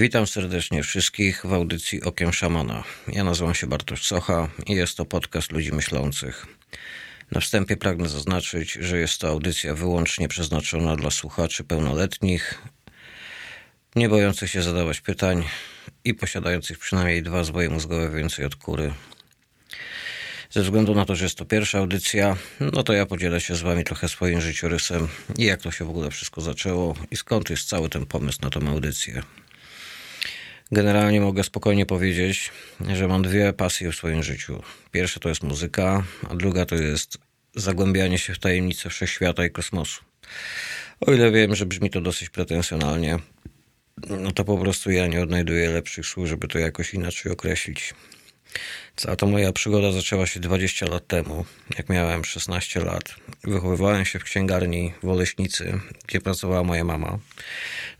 Witam serdecznie wszystkich w audycji Okiem Szamana. Ja nazywam się Bartosz Socha i jest to podcast ludzi myślących. Na wstępie pragnę zaznaczyć, że jest to audycja wyłącznie przeznaczona dla słuchaczy pełnoletnich, nie bojących się zadawać pytań i posiadających przynajmniej dwa zwoje mózgowe więcej od kury. Ze względu na to, że jest to pierwsza audycja, no to ja podzielę się z wami trochę swoim życiorysem i jak to się w ogóle wszystko zaczęło i skąd jest cały ten pomysł na tę audycję. Generalnie mogę spokojnie powiedzieć, że mam dwie pasje w swoim życiu. Pierwsza to jest muzyka, a druga to jest zagłębianie się w tajemnice wszechświata i kosmosu. O ile wiem, że brzmi to dosyć pretensjonalnie, no to po prostu ja nie odnajduję lepszych słów, żeby to jakoś inaczej określić. Cała ta moja przygoda zaczęła się 20 lat temu, jak miałem 16 lat. Wychowywałem się w księgarni w Oleśnicy, gdzie pracowała moja mama.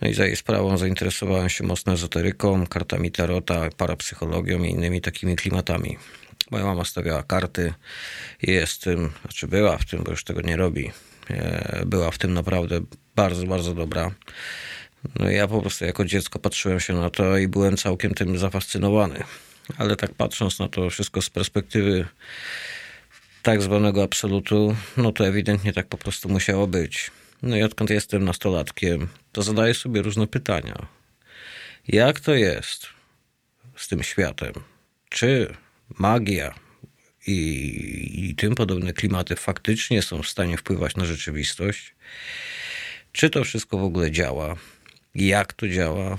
No i za jej sprawą zainteresowałem się mocno ezoteryką, kartami tarota, parapsychologią i innymi takimi klimatami. Moja mama stawiała karty i jest tym, znaczy była w tym, bo już tego nie robi. E, była w tym naprawdę bardzo, bardzo dobra. No ja po prostu jako dziecko patrzyłem się na to i byłem całkiem tym zafascynowany. Ale tak patrząc na to wszystko z perspektywy tak zwanego absolutu, no to ewidentnie tak po prostu musiało być. No i odkąd jestem nastolatkiem, to zadaję sobie różne pytania. Jak to jest z tym światem? Czy magia i, i tym podobne klimaty faktycznie są w stanie wpływać na rzeczywistość? Czy to wszystko w ogóle działa? Jak to działa?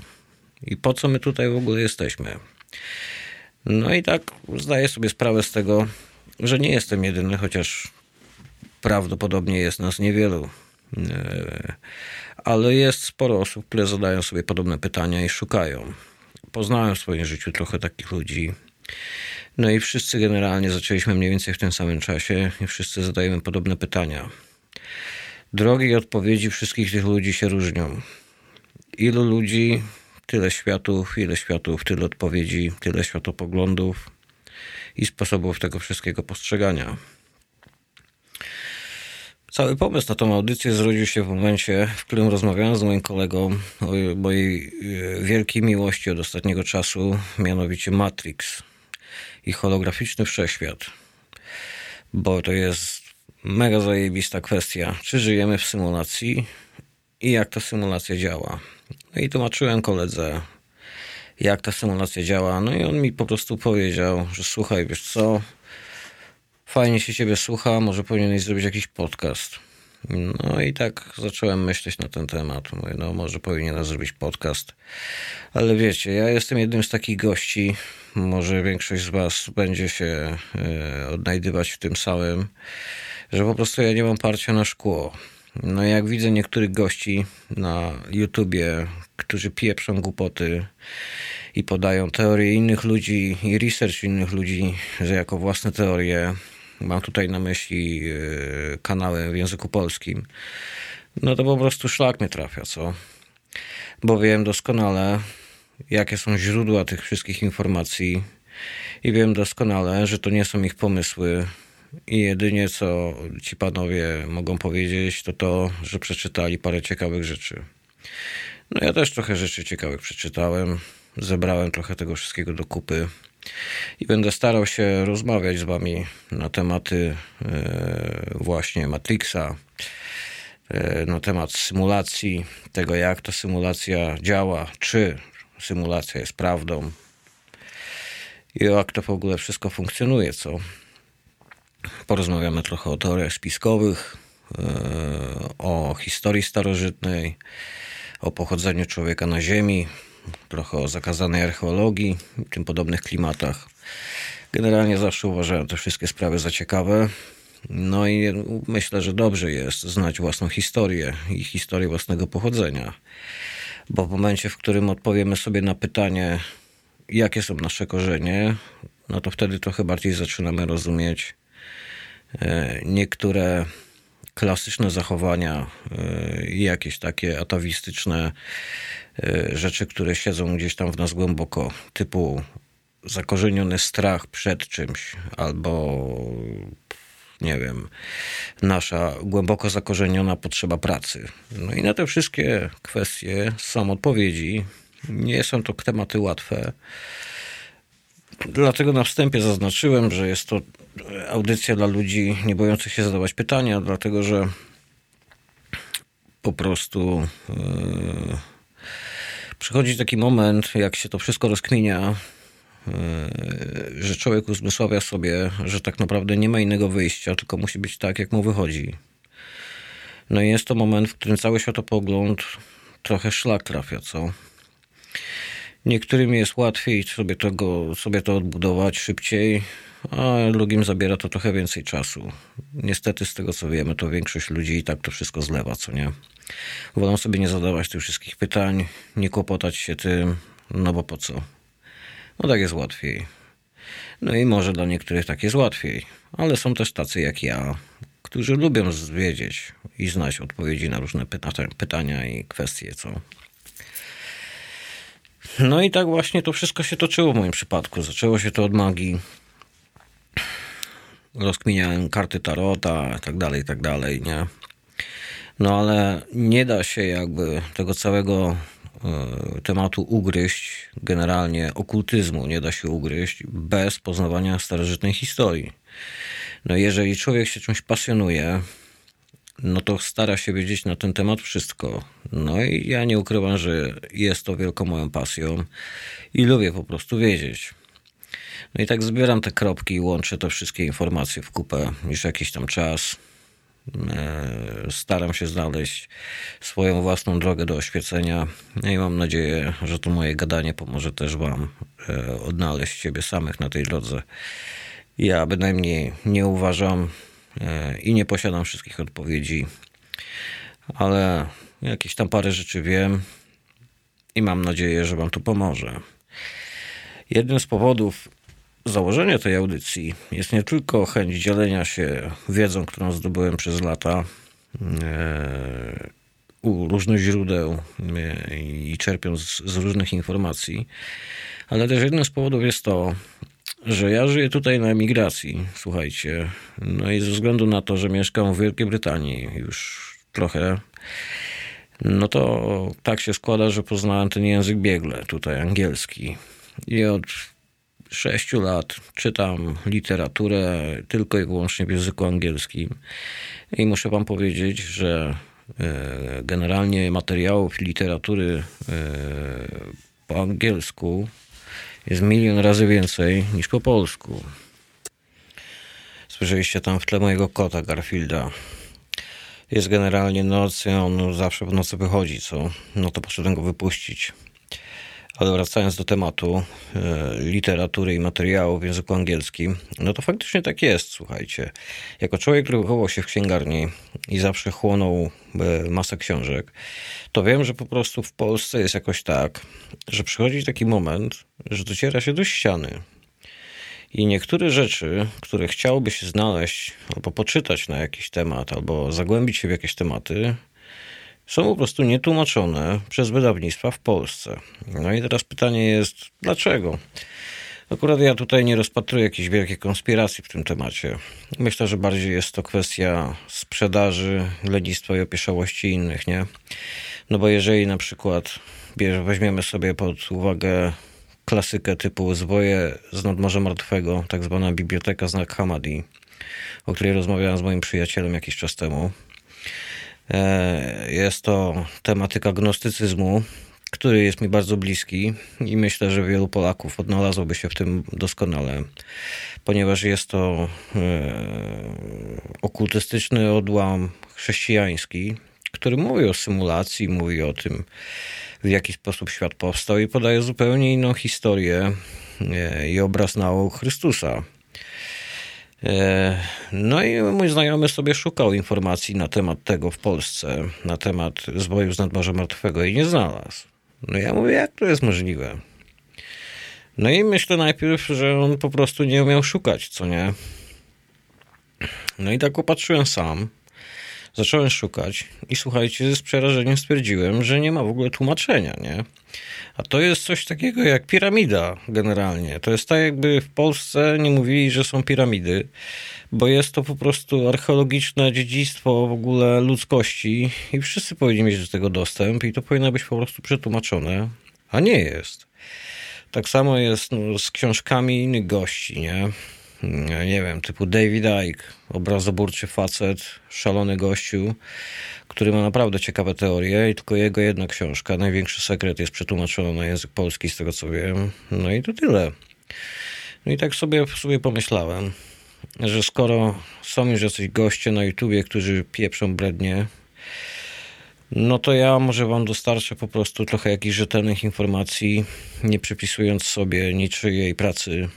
I po co my tutaj w ogóle jesteśmy? No i tak zdaję sobie sprawę z tego, że nie jestem jedyny, chociaż prawdopodobnie jest nas niewielu. E, ale jest sporo osób, które zadają sobie podobne pytania i szukają. Poznałem w swoim życiu trochę takich ludzi. No i wszyscy generalnie zaczęliśmy mniej więcej w tym samym czasie i wszyscy zadajemy podobne pytania. Drogi i odpowiedzi wszystkich tych ludzi się różnią. Ilu ludzi, tyle światów, ile światów, tyle odpowiedzi, tyle światopoglądów i sposobów tego wszystkiego postrzegania. Cały pomysł na tą audycję zrodził się w momencie, w którym rozmawiałem z moim kolegą o mojej e, wielkiej miłości od ostatniego czasu, mianowicie Matrix i holograficzny wszechświat. Bo to jest mega zajebista kwestia, czy żyjemy w symulacji i jak ta symulacja działa. No i tłumaczyłem koledze, jak ta symulacja działa, no i on mi po prostu powiedział, że słuchaj, wiesz co, fajnie się ciebie słucha, może powinieneś zrobić jakiś podcast. No i tak zacząłem myśleć na ten temat. Mówię, no może powinienem zrobić podcast. Ale wiecie, ja jestem jednym z takich gości, może większość z was będzie się e, odnajdywać w tym samym, że po prostu ja nie mam parcia na szkło. No jak widzę niektórych gości na YouTubie, którzy pieprzą głupoty i podają teorie innych ludzi i research innych ludzi, że jako własne teorie mam tutaj na myśli e, kanały w języku polskim, no to po prostu szlak mnie trafia, co? Bo wiem doskonale, jakie są źródła tych wszystkich informacji i wiem doskonale, że to nie są ich pomysły i jedynie co ci panowie mogą powiedzieć, to to, że przeczytali parę ciekawych rzeczy. No ja też trochę rzeczy ciekawych przeczytałem, zebrałem trochę tego wszystkiego do kupy i będę starał się rozmawiać z Wami na tematy e, właśnie Matrixa, e, na temat symulacji, tego jak ta symulacja działa, czy symulacja jest prawdą i jak to w ogóle wszystko funkcjonuje, co. Porozmawiamy trochę o teoriach spiskowych, e, o historii starożytnej, o pochodzeniu człowieka na Ziemi, trochę o zakazanej archeologii i tym podobnych klimatach. Generalnie zawsze uważałem te wszystkie sprawy za ciekawe. No i myślę, że dobrze jest znać własną historię i historię własnego pochodzenia. Bo w momencie, w którym odpowiemy sobie na pytanie, jakie są nasze korzenie, no to wtedy trochę bardziej zaczynamy rozumieć niektóre klasyczne zachowania e, i jakieś takie atawistyczne e, rzeczy, które siedzą gdzieś tam w nas głęboko, typu zakorzeniony strach przed czymś albo nie wiem, nasza głęboko zakorzeniona potrzeba pracy. No i na te wszystkie kwestie są odpowiedzi Nie są to tematy łatwe. Dlatego na wstępie zaznaczyłem, że jest to audycja dla ludzi nie bojących się zadawać pytania, dlatego że po prostu yy, przychodzi taki moment, jak się to wszystko rozkminia, yy, że człowiek uzmysławia sobie, że tak naprawdę nie ma innego wyjścia, tylko musi być tak, jak mu wychodzi. No i jest to moment, w którym cały światopogląd trochę szlak trafia, co? Niektórym jest łatwiej sobie, tego, sobie to odbudować szybciej, a drugim zabiera to trochę więcej czasu. Niestety, z tego co wiemy, to większość ludzi i tak to wszystko zlewa, co nie? Wolą sobie nie zadawać tych wszystkich pytań, nie kłopotać się tym, no bo po co? No tak jest łatwiej. No i może dla niektórych tak jest łatwiej, ale są też tacy jak ja, którzy lubią wiedzieć i znać odpowiedzi na różne pytania i kwestie, co. No i tak właśnie to wszystko się toczyło w moim przypadku. Zaczęło się to od magii. Rozkminiałem karty tarota, tak dalej, tak dalej, nie? No ale nie da się jakby tego całego e, tematu ugryźć, generalnie okultyzmu nie da się ugryźć bez poznawania starożytnej historii. No jeżeli człowiek się czymś pasjonuje, no to stara się wiedzieć na ten temat wszystko. No i ja nie ukrywam, że jest to wielką moją pasją i lubię po prostu wiedzieć. No i tak zbieram te kropki i łączę te wszystkie informacje w kupę już jakiś tam czas. E, staram się znaleźć swoją własną drogę do oświecenia no i mam nadzieję, że to moje gadanie pomoże też Wam e, odnaleźć siebie samych na tej drodze. Ja bynajmniej nie uważam i nie posiadam wszystkich odpowiedzi, ale jakieś tam parę rzeczy wiem i mam nadzieję, że Wam to pomoże. Jednym z powodów założenia tej audycji jest nie tylko chęć dzielenia się wiedzą, którą zdobyłem przez lata e, u różnych źródeł e, i czerpiąc z różnych informacji, ale też jednym z powodów jest to, że ja żyję tutaj na emigracji, słuchajcie. No i ze względu na to, że mieszkam w Wielkiej Brytanii już trochę, no to tak się składa, że poznałem ten język biegle, tutaj angielski. I od sześciu lat czytam literaturę tylko i wyłącznie w języku angielskim. I muszę wam powiedzieć, że e, generalnie materiałów literatury e, po angielsku jest milion razy więcej niż po polsku. Słyszeliście tam w tle mojego kota Garfielda. Jest generalnie noc i on zawsze w nocy wychodzi, co? No to poszedłem go wypuścić. Ale wracając do tematu e, literatury i materiału w języku angielskim, no to faktycznie tak jest, słuchajcie. Jako człowiek, który wychował się w księgarni i zawsze chłonął e, masę książek, to wiem, że po prostu w Polsce jest jakoś tak, że przychodzi taki moment, że dociera się do ściany. I niektóre rzeczy, które chciałoby się znaleźć albo poczytać na jakiś temat, albo zagłębić się w jakieś tematy, są po prostu nietłumaczone przez wydawnictwa w Polsce. No i teraz pytanie jest, dlaczego? Akurat ja tutaj nie rozpatruję jakiejś wielkiej konspiracji w tym temacie. Myślę, że bardziej jest to kwestia sprzedaży, lenistwa i opieszałości innych, nie? No bo jeżeli na przykład weźmiemy sobie pod uwagę klasykę typu Zwoje z nadmorza martwego, tak zwana biblioteka znak Hamadi, o której rozmawiałem z moim przyjacielem jakiś czas temu, jest to tematyka gnostycyzmu, który jest mi bardzo bliski i myślę, że wielu Polaków odnalazłoby się w tym doskonale, ponieważ jest to e, okultystyczny odłam chrześcijański, który mówi o symulacji, mówi o tym, w jaki sposób świat powstał i podaje zupełnie inną historię e, i obraz nauk Chrystusa. E, no i mój znajomy sobie szukał informacji na temat tego w Polsce, na temat zbojów z nadmorza martwego i nie znalazł. No ja mówię, jak to jest możliwe? No i myślę najpierw, że on po prostu nie umiał szukać, co nie? No i tak popatrzyłem sam. Zacząłem szukać i słuchajcie, z przerażeniem stwierdziłem, że nie ma w ogóle tłumaczenia, nie? A to jest coś takiego jak piramida generalnie. To jest tak, jakby w Polsce nie mówili, że są piramidy, bo jest to po prostu archeologiczne dziedzictwo w ogóle ludzkości i wszyscy powinni mieć do tego dostęp i to powinno być po prostu przetłumaczone. A nie jest. Tak samo jest no, z książkami innych gości, nie? Nie wiem, typu David Icke, obrazoburczy facet, szalony gościu, który ma naprawdę ciekawe teorie i tylko jego jedna książka, Największy Sekret, jest przetłumaczona na język polski, z tego co wiem. No i to tyle. No i tak sobie, sobie pomyślałem, że skoro są już jacyś goście na YouTubie, którzy pieprzą brednie, no to ja może wam dostarczę po prostu trochę jakichś rzetelnych informacji, nie przypisując sobie niczyjej pracy.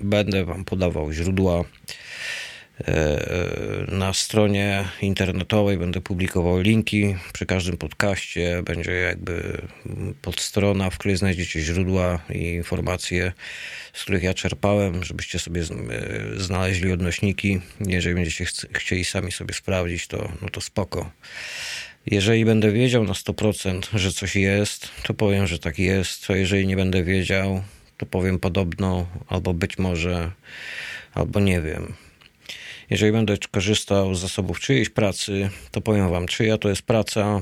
Będę wam podawał źródła. E, na stronie internetowej będę publikował linki przy każdym podcaście. Będzie jakby podstrona, w której znajdziecie źródła i informacje, z których ja czerpałem, żebyście sobie znaleźli odnośniki. Jeżeli będziecie chcieli sami sobie sprawdzić, to, no to spoko. Jeżeli będę wiedział na 100%, że coś jest, to powiem, że tak jest. A jeżeli nie będę wiedział, to powiem podobno, albo być może, albo nie wiem. Jeżeli będę korzystał z zasobów czyjejś pracy, to powiem Wam, czyja to jest praca,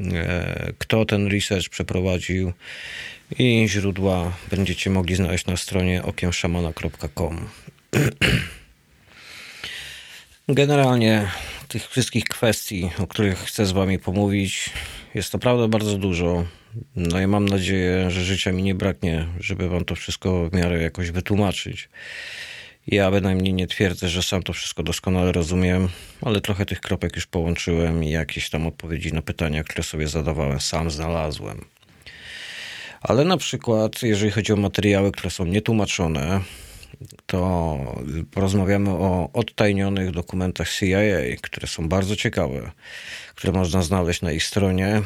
e, kto ten research przeprowadził i źródła będziecie mogli znaleźć na stronie okiemszamana.com. Generalnie tych wszystkich kwestii, o których chcę z Wami pomówić, jest naprawdę bardzo dużo. No i mam nadzieję, że życia mi nie braknie, żeby Wam to wszystko w miarę jakoś wytłumaczyć. Ja bynajmniej nie twierdzę, że sam to wszystko doskonale rozumiem, ale trochę tych kropek już połączyłem i jakieś tam odpowiedzi na pytania, które sobie zadawałem, sam znalazłem. Ale na przykład, jeżeli chodzi o materiały, które są nietłumaczone, to porozmawiamy o odtajnionych dokumentach CIA, które są bardzo ciekawe, które można znaleźć na ich stronie,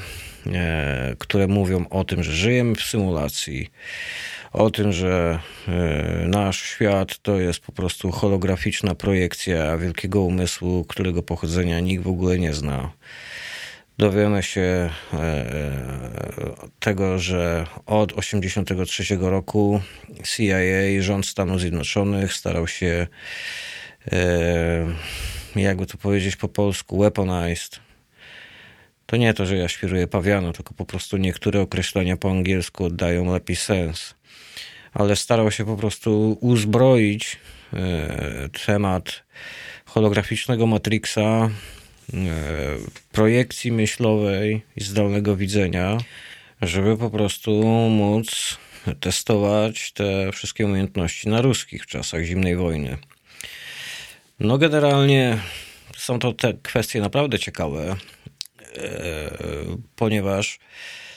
e, które mówią o tym, że żyjemy w symulacji, o tym, że e, nasz świat to jest po prostu holograficzna projekcja wielkiego umysłu, którego pochodzenia nikt w ogóle nie zna dowiemy się e, tego, że od 1983 roku CIA, rząd Stanów Zjednoczonych starał się, jakby to powiedzieć po polsku, weaponized. To nie to, że ja świruję pawiano, tylko po prostu niektóre określenia po angielsku oddają lepiej sens. Ale starał się po prostu uzbroić e, temat holograficznego Matrixa E, projekcji myślowej i zdalnego widzenia, żeby po prostu móc testować te wszystkie umiejętności na ruskich w czasach zimnej wojny. No generalnie są to te kwestie naprawdę ciekawe, ponieważ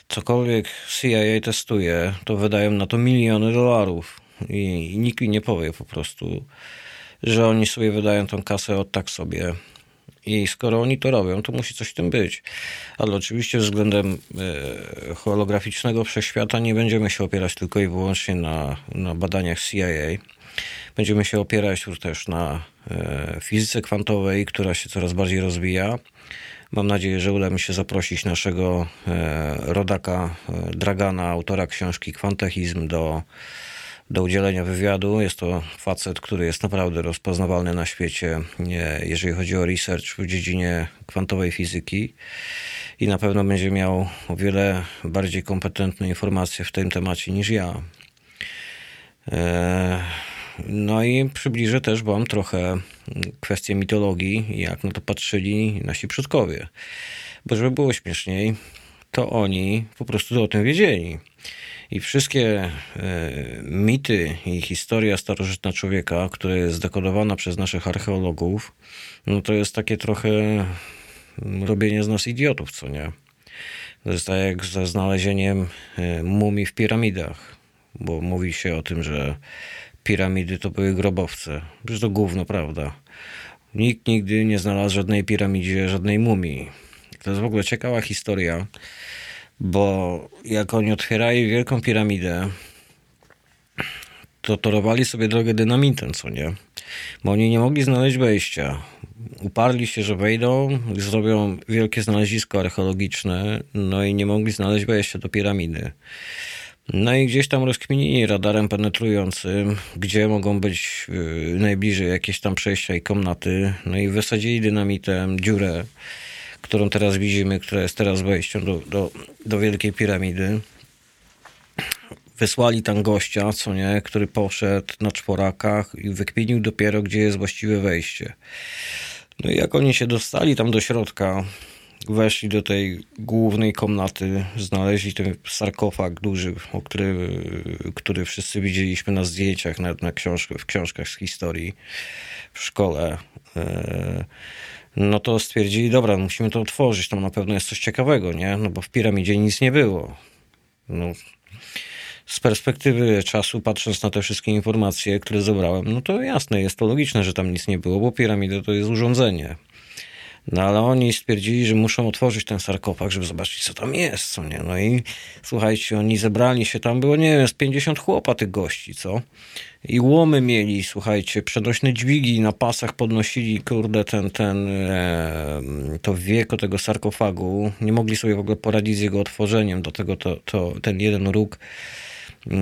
cokolwiek CIA testuje, to wydają na to miliony dolarów i, nikt mi nie powie po prostu, że oni sobie wydają tą kasę od tak sobie i skoro oni to robią, to musi coś w tym być. Ale oczywiście względem e, holograficznego wszechświata nie będziemy się opierać tylko i wyłącznie na, na badaniach CIA. Będziemy się opierać też na e, fizyce kwantowej, która się coraz bardziej rozwija. Mam nadzieję, że uda mi się zaprosić naszego e, rodaka Dragana, autora książki Kwantechizm do do udzielenia wywiadu. Jest to facet, który jest naprawdę rozpoznawalny na świecie, jeżeli chodzi o research w dziedzinie kwantowej fizyki i na pewno będzie miał o wiele bardziej kompetentne informacje w tym temacie niż ja. No i przybliżę też Wam trochę kwestię mitologii, jak na to patrzyli nasi przodkowie. Bo żeby było śmieszniej, to oni po prostu o tym wiedzieli. I wszystkie e, mity i historia starożytna człowieka, która jest zdekodowana przez naszych archeologów, no to jest takie trochę robienie z nas idiotów, co nie? To jest tak jak ze znalezieniem e, mumii w piramidach, bo mówi się o tym, że piramidy to były grobowce. Przecież to gówno, prawda? Nikt nigdy nie znalazł żadnej piramidzie, żadnej mumii. To jest w ogóle ciekawa historia bo jak oni otwierali Wielką Piramidę, to torowali sobie drogę dynamitem, co nie? Bo oni nie mogli znaleźć wejścia. Uparli się, że wejdą, zrobią wielkie znalezisko archeologiczne, no i nie mogli znaleźć wejścia do piramidy. No i gdzieś tam rozkminili radarem penetrującym, gdzie mogą być yy, najbliżej jakieś tam przejścia i komnaty, no i wysadzili dynamitem dziurę którą teraz widzimy, która jest teraz wejściem do, do, do Wielkiej Piramidy. wysłali tam gościa, co nie, który poszedł na czworakach i wykminił dopiero, gdzie jest właściwe wejście. No i jak oni się dostali tam do środka, weszli do tej głównej komnaty, znaleźli ten sarkofag duży, o który, który wszyscy widzieliśmy na zdjęciach, nawet na książkach, w książkach z historii w szkole. E, no to stwierdzili, dobra, musimy to otworzyć, tam na pewno jest coś ciekawego, nie? No bo w piramidzie nic nie było. No, z perspektywy czasu, patrząc na te wszystkie informacje, które zebrałem, no to jasne, jest to logiczne, że tam nic nie było, bo piramida to jest urządzenie. No ale oni stwierdzili, że muszą otworzyć ten sarkofag, żeby zobaczyć, co tam jest, co nie. No i słuchajcie, oni zebrali się, tam było, nie wiem, z 50 chłopa tych gości, co? I łomy mieli, słuchajcie, przenośne dźwigi na pasach podnosili, kurde, ten, ten, e, to wieko tego sarkofagu. Nie mogli sobie w ogóle poradzić z jego otworzeniem, do tego to, to ten jeden róg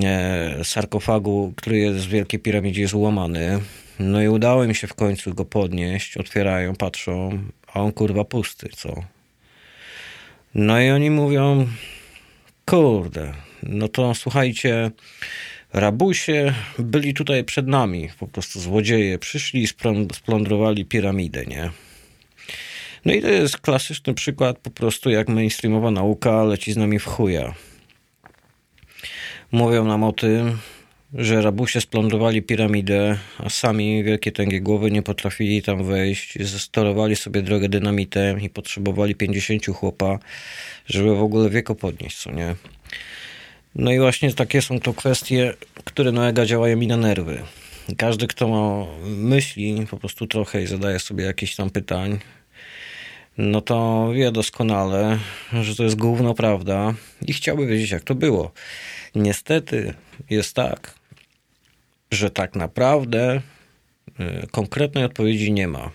e, sarkofagu, który jest w Wielkiej Piramidzie, jest łamany. No i udało im się w końcu go podnieść, otwierają, patrzą, a on kurwa pusty, co? No i oni mówią, kurde, no to słuchajcie, rabusie byli tutaj przed nami, po prostu złodzieje przyszli i splądrowali piramidę, nie? No i to jest klasyczny przykład po prostu jak mainstreamowa nauka leci z nami w chuja. Mówią nam o tym, że rabusie splądrowali piramidę, a sami wielkie tęgie głowy nie potrafili tam wejść, zestorowali sobie drogę dynamitem i potrzebowali 50 chłopa, żeby w ogóle wieko podnieść, co nie? No i właśnie takie są to kwestie, które mega działają mi na nerwy. Każdy, kto ma myśli po prostu trochę i zadaje sobie jakieś tam pytań, no to wie doskonale, że to jest główna prawda i chciałby wiedzieć, jak to było. Niestety jest tak, że tak naprawdę e, konkretnej odpowiedzi nie ma,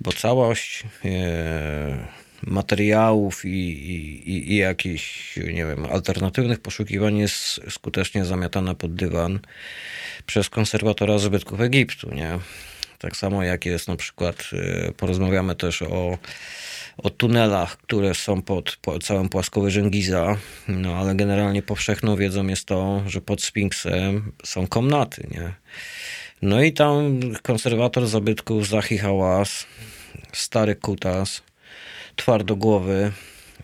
bo całość e, materiałów i, i, i jakichś, nie wiem, alternatywnych poszukiwań jest skutecznie zamiatana pod dywan przez konserwatora zabytków Egiptu, nie? Tak samo jak jest na przykład, e, porozmawiamy też o, o tunelach, które są pod, pod całym płaskowyżem Giza, no ale generalnie powszechną wiedzą jest to, że pod Sfinksem są komnaty, nie? No i tam konserwator zabytków Zahi Hałas, stary kutas, twardogłowy,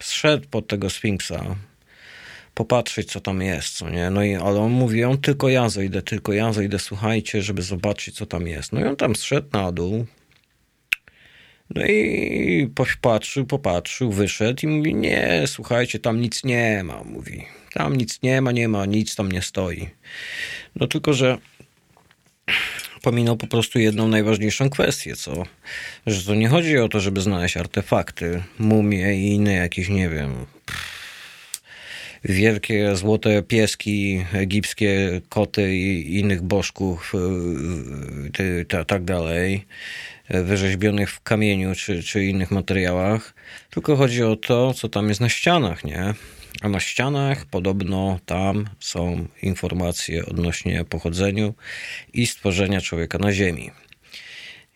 zszedł pod tego Sfinksa, popatrzeć, co tam jest, co nie? No i, ale on mówi, on tylko ja zejdę, tylko ja zejdę, słuchajcie, żeby zobaczyć, co tam jest. No i on tam zszedł na dół, no i popatrzył, popatrzył, wyszedł i mówi, nie, słuchajcie, tam nic nie ma, mówi. Tam nic nie ma, nie ma, nic tam nie stoi. No tylko, że pominął po prostu jedną najważniejszą kwestię, co? Że to nie chodzi o to, żeby znaleźć artefakty, mumie i inne jakieś, nie wiem, wielkie złote pieski, egipskie koty i innych bożków, tak dalej, wyrzeźbionych w kamieniu czy, czy innych materiałach, tylko chodzi o to, co tam jest na ścianach, nie? A na ścianach podobno tam są informacje odnośnie pochodzeniu i stworzenia człowieka na Ziemi.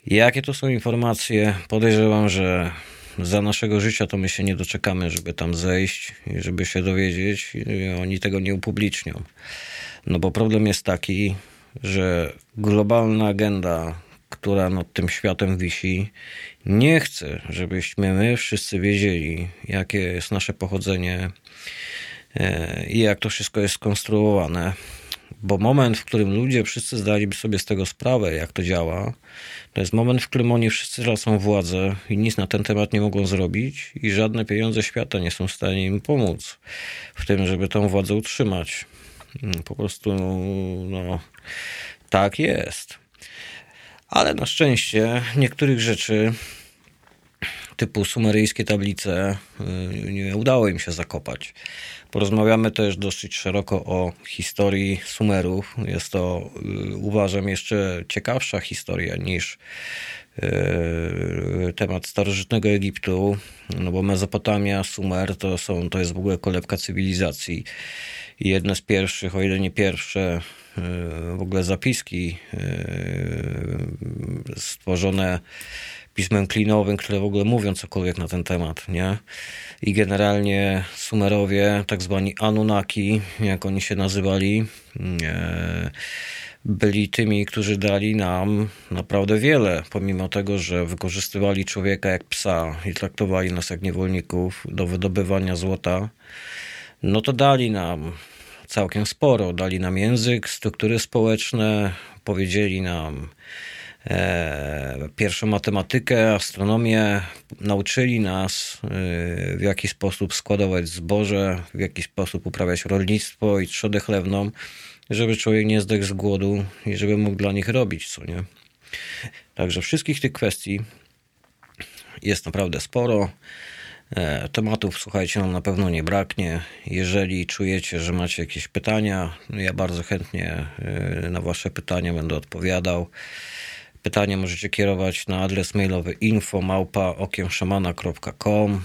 Jakie to są informacje? Podejrzewam, że za naszego życia to my się nie doczekamy, żeby tam zejść i żeby się dowiedzieć. Oni tego nie upublicznią. No bo problem jest taki, że globalna agenda, która nad tym światem wisi, nie chce, żebyśmy my wszyscy wiedzieli, jakie jest nasze pochodzenie e, i jak to wszystko jest skonstruowane. Bo moment, w którym ludzie wszyscy zdaliby sobie z tego sprawę, jak to działa, to jest moment, w którym oni wszyscy tracą władzę i nic na ten temat nie mogą zrobić i żadne pieniądze świata nie są w stanie im pomóc w tym, żeby tą władzę utrzymać. Po prostu, no, tak jest. Ale na szczęście niektórych rzeczy typu sumeryjskie tablice y, nie udało im się zakopać. Porozmawiamy też dosyć szeroko o historii Sumerów. Jest to, y, uważam, jeszcze ciekawsza historia niż y, temat starożytnego Egiptu, no bo Mezopotamia, Sumer to, są, to jest w ogóle kolebka cywilizacji. I jedne z pierwszych, o ile nie pierwsze, w ogóle zapiski stworzone pismem klinowym, które w ogóle mówią cokolwiek na ten temat, nie? I generalnie Sumerowie, tak zwani Anunnaki, jak oni się nazywali, e, byli tymi, którzy dali nam naprawdę wiele, pomimo tego, że wykorzystywali człowieka jak psa i traktowali nas jak niewolników do wydobywania złota, no to dali nam całkiem sporo. Dali nam język, struktury społeczne, powiedzieli nam e, pierwszą matematykę, astronomię, nauczyli nas e, w jaki sposób składować zboże, w jaki sposób uprawiać rolnictwo i trzodę chlewną, żeby człowiek nie zdechł z głodu i żeby mógł dla nich robić, co nie. Także wszystkich tych kwestii jest naprawdę sporo. E, tematów, słuchajcie, nam na pewno nie braknie. Jeżeli czujecie, że macie jakieś pytania, ja bardzo chętnie e, na Wasze pytania będę odpowiadał. Pytania możecie kierować na adres mailowy info.okiemszamana.com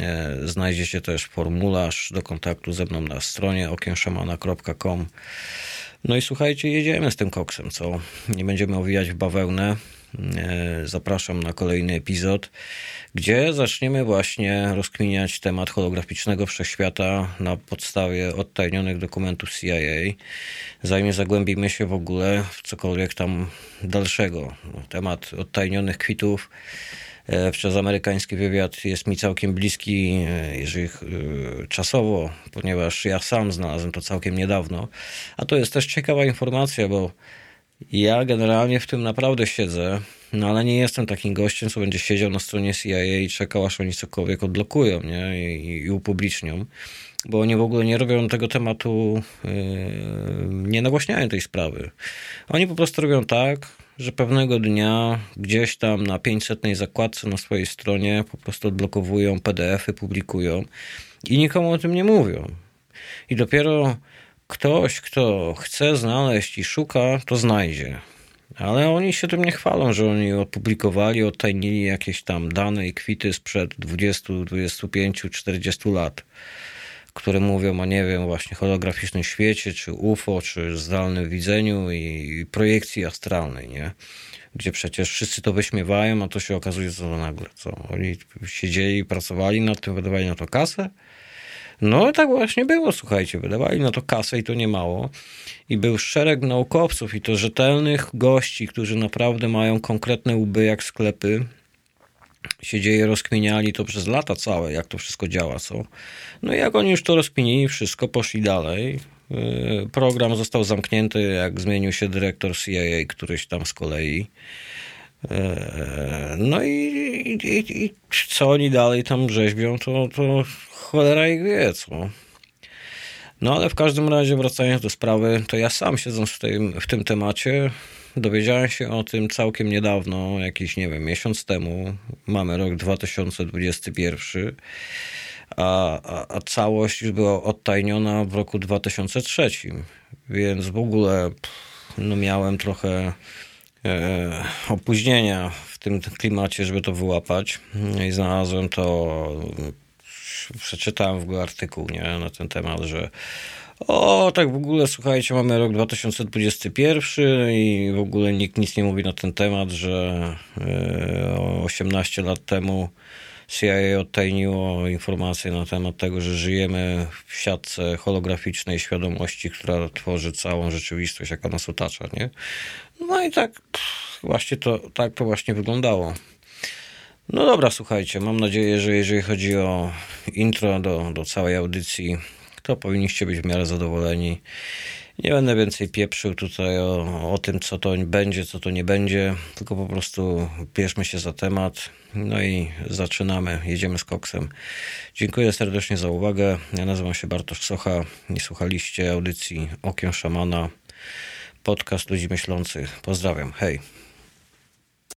e, Znajdziecie też formularz do kontaktu ze mną na stronie okiemszamana.com No i słuchajcie, jedziemy z tym koksem, co? Nie będziemy owijać w bawełnę. Zapraszam na kolejny epizod gdzie zaczniemy właśnie rozkminiać temat holograficznego wszechświata na podstawie odtajnionych dokumentów CIA, zanim zagłębimy się w ogóle w cokolwiek tam dalszego. Temat odtajnionych kwitów e, przez amerykański wywiad jest mi całkiem bliski, e, jeżeli e, czasowo, ponieważ ja sam znalazłem to całkiem niedawno. A to jest też ciekawa informacja, bo ja generalnie w tym naprawdę siedzę, no ale nie jestem takim gościem, co będzie siedział na stronie CIA i czekał, aż oni cokolwiek odblokują nie? I, i upublicznią, bo oni w ogóle nie robią tego tematu, yy, nie nagłaśniają tej sprawy. Oni po prostu robią tak, że pewnego dnia gdzieś tam na 500 zakładce na swojej stronie po prostu odblokowują PDF-y, publikują i nikomu o tym nie mówią. I dopiero ktoś, kto chce znaleźć i szuka, to znajdzie. Ale oni się tym nie chwalą, że oni opublikowali, odtajnili jakieś tam dane i kwity sprzed 20, 25, 40 lat, które mówią o, nie wiem, właśnie holograficznym świecie, czy UFO, czy zdalnym widzeniu i projekcji astralnej, nie? Gdzie przecież wszyscy to wyśmiewają, a to się okazuje, co nagle, co? Oni siedzieli, pracowali nad tym, wydawali na to kasę, no tak właśnie było, słuchajcie, wydawali na to kasę i to nie mało. I był szereg naukowców i to rzetelnych gości, którzy naprawdę mają konkretne łby jak sklepy. Siedzieli, rozkminiali to przez lata całe, jak to wszystko działa, co. No i jak oni już to rozkminili, wszystko, poszli dalej. Y, program został zamknięty, jak zmienił się dyrektor CIA, któryś tam z kolei. Y, no i, i, i, co oni dalej tam rzeźbią, to, to cholera ich wie, co. No ale w każdym razie, wracając do sprawy, to ja sam siedząc w tym, w tym temacie, dowiedziałem się o tym całkiem niedawno, jakiś, nie wiem, miesiąc temu. Mamy rok 2021, a, a, a całość już była odtajniona w roku 2003. Więc w ogóle no, miałem trochę e, opóźnienia w tym klimacie, żeby to wyłapać. I znalazłem to przeczytałem w ogóle artykuł nie, na ten temat, że o, tak w ogóle, słuchajcie, mamy rok 2021 i w ogóle nikt nic nie mówi na ten temat, że 18 e, lat temu CIA odtajniło informacje na temat tego, że żyjemy w siatce holograficznej świadomości, która tworzy całą rzeczywistość, jaka nas otacza, nie? No i tak właśnie to, tak to właśnie wyglądało. No dobra, słuchajcie, mam nadzieję, że jeżeli chodzi o intro do, do całej audycji, to powinniście być w miarę zadowoleni. Nie będę więcej pieprzył tutaj o, o tym, co to będzie, co to nie będzie, tylko po prostu bierzmy się za temat. No i zaczynamy, jedziemy z koksem. Dziękuję serdecznie za uwagę. Ja nazywam się Bartosz Socha. Nie słuchaliście audycji Okiem Szamana, podcast ludzi myślących. Pozdrawiam, hej.